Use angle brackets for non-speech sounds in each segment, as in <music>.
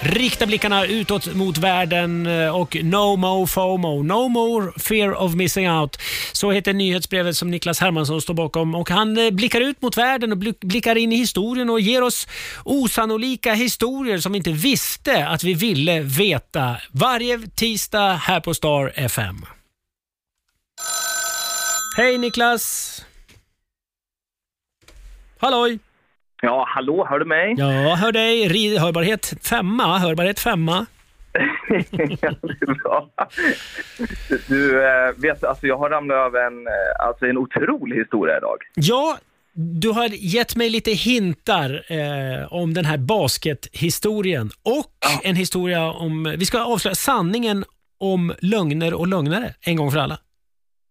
rikta blickarna utåt mot världen eh, och no more FOMO, no more fear of missing out. Så heter nyhetsbrevet som Niklas Hermansson står bakom och han eh, blickar ut mot världen och blickar in i historien och ger oss osannolika historier som vi inte visste att vi ville veta. Varje tisdag här på Star FM. Hej Niklas! Halloj! Ja, hallå, hör du mig? Ja, hör dig. Hörbarhet femma. Hörbarhet femma. <laughs> ja, det är bra. Du, eh, vet, alltså jag har ramlat över en, eh, alltså en otrolig historia idag. Ja, du har gett mig lite hintar eh, om den här baskethistorien och en historia om, vi ska avslöja sanningen om lögner och lögnare en gång för alla.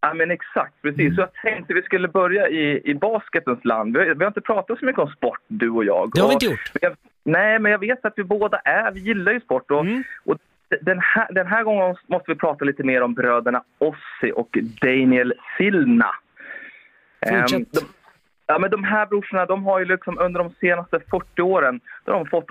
Ja, men exakt, precis. Så jag tänkte vi skulle börja i, i basketens land. Vi, har- vi har inte pratat så mycket om sport, du och jag. Det har vi inte gjort. Jag, nej, men jag vet att vi båda är, vi gillar ju sport. Och, Mm. och den, här, den här gången måste vi prata lite mer om bröderna Ossi och Daniel Silna. Fortsätt. Ehm, de, ja, men de här brorsorna, de har ju liksom under de senaste 40 åren, då har de fått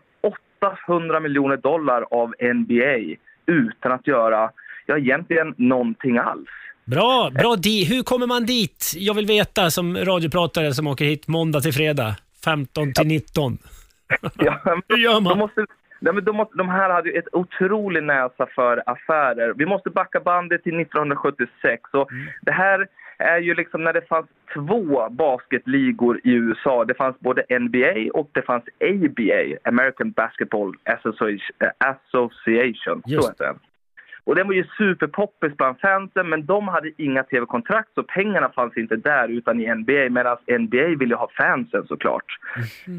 800 miljoner dollar av NBA utan att göra, ja egentligen någonting alls. Bra, bra. Di. Hur kommer man dit? Jag vill veta som radiopratare som åker hit måndag till fredag, 15 till 19. <laughs> Ja, men Hur gör man? De, måste, nej, men de, måste, de här hade ju ett otrolig näsa för affärer. Vi måste backa bandet till 1976. Och Mm. Det här är ju liksom när det fanns två basketligor i USA. Det fanns både NBA och det fanns ABA, American Basketball Association. Just. så heter den. Och den var ju superpoppis bland fansen, men de hade inga tv-kontrakt så pengarna fanns inte där utan i NBA. Medan NBA ville ha fansen såklart.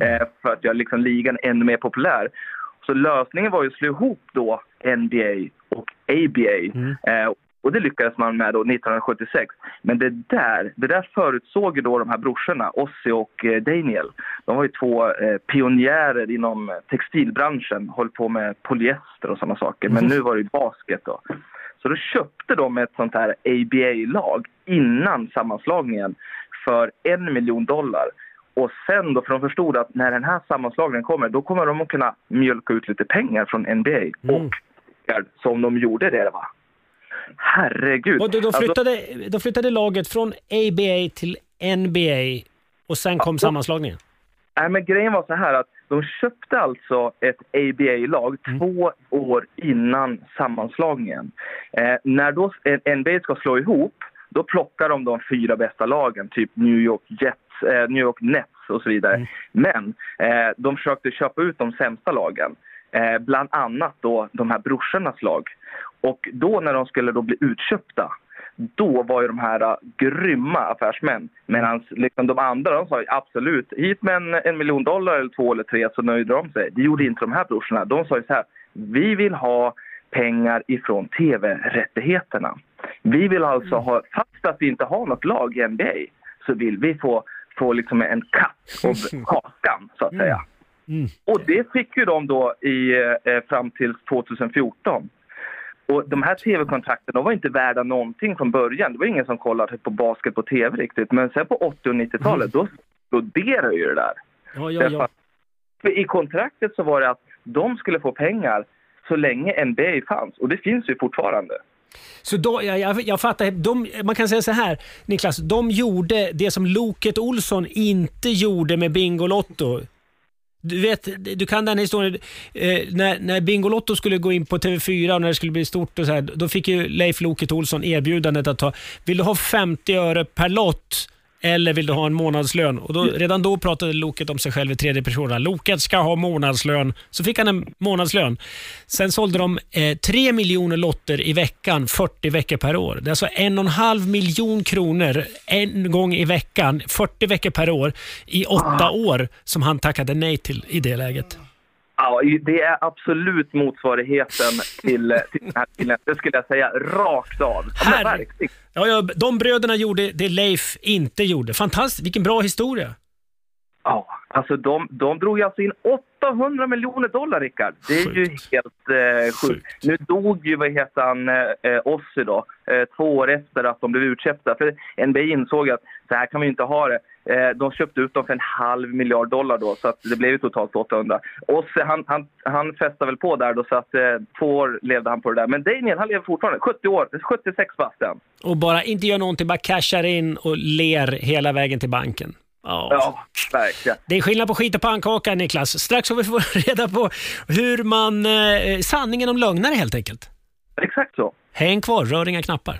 Eh, för att göra liksom ligan ännu mer populär. Så lösningen var ju att slå ihop då NBA och ABA. Eh, och det lyckades man med då 1976. Men det där, det där förutsåg ju då de här brorsorna, Ossi och eh, Daniel. De var ju två eh, pionjärer inom textilbranschen, höll på med polyester och sådana saker. Men nu var det ju basket då. Så då köpte de ett sånt här ABA-lag innan sammanslagningen för en miljon dollar. Och sen då, för de förstod att när den här sammanslagningen kommer, då kommer de att kunna mjölka ut lite pengar från NBA. Och som de gjorde det va. Herregud. Och då, då, Alltså- flyttade, då flyttade laget från ABA till NBA och sen kom sammanslagningen. Nej, men grejen var så här att de köpte alltså ett ABA-lag två år innan sammanslagningen. Eh, när då NBA ska slå ihop, då plockar de de fyra bästa lagen, typ New York Jets, eh, New York Nets och så vidare. Men eh, de försökte köpa ut de sämsta lagen, eh, bland annat då de här brorsornas lag. Och då när de skulle då bli utköpta, då var ju de här uh, grymma affärsmän. Medan liksom de andra de sa absolut, hit med en, en miljon dollar eller två eller tre så nöjde de sig. Det gjorde inte de här brorsorna. De sa ju så här, vi vill ha pengar ifrån tv-rättigheterna. Vi vill alltså ha, fast att vi inte har något lag i NBA, så vill vi få, få liksom en katt av <laughs> kakan, så att säga. Och det fick ju de då i, eh, fram till 2014. Och de här tv-kontrakten de var inte värda någonting från början. Det var ingen som kollade på basket på tv riktigt. Men sen på 80 och 90-talet, då exploderade ju det där. Ja, ja, ja. För I kontraktet så var det att de skulle få pengar så länge NBA fanns. Och det finns ju fortfarande. Så då, jag, jag, jag fattar. De, man kan säga så här, Niklas. De gjorde det som Loket Olsson inte gjorde med Bingolotto. Du vet, du kan den historien. Eh, när, när Bingolotto skulle gå in på TV4 och när det skulle bli stort och så här, då fick ju Leif Loket Olsson erbjudandet att ta, vill du ha 50 öre per lott eller vill du ha en månadslön? Och då, redan då pratade Loket om sig själv i tredje person. Loket ska ha månadslön. Så fick han en månadslön. Sen sålde de eh, 3 miljoner lotter i veckan, 40 veckor per år. Det är alltså en och en halv miljon kronor en gång i veckan, 40 veckor per år, i åtta år som han tackade nej till i det läget. Ja, det är absolut motsvarigheten till, till den här killen. Det skulle jag säga rakt av. Ja. Ja, ja, de bröderna gjorde det Leif inte gjorde. Fantastiskt, vilken bra historia. Ja, alltså de, de drog ju alltså in 800 miljoner dollar, Rickard. Det är ju Sjukt. helt eh, sjukt. Sjukt. Nu dog ju, vad heter han, eh, Ozzy då, eh, två år efter att de blev utköpta. För NBA insåg att så här kan vi inte ha det. Eh, de köpte ut dem för en halv miljard dollar då, så att det blev ju totalt 800. Ozzy, han, han, han festade väl på där då, så att eh, två år levde han på det där. Men Daniel, han lever fortfarande. 70 år, 76 bast. Och bara inte gör någonting, bara cashar in och ler hela vägen till banken. Ja. Ja, verkligen. Det är skillnad på skit och pannkaka, Niklas. Strax får vi få <laughs> reda på hur man... Eh, sanningen om lögnare helt enkelt. Exakt så. Häng kvar, rör inga knappar.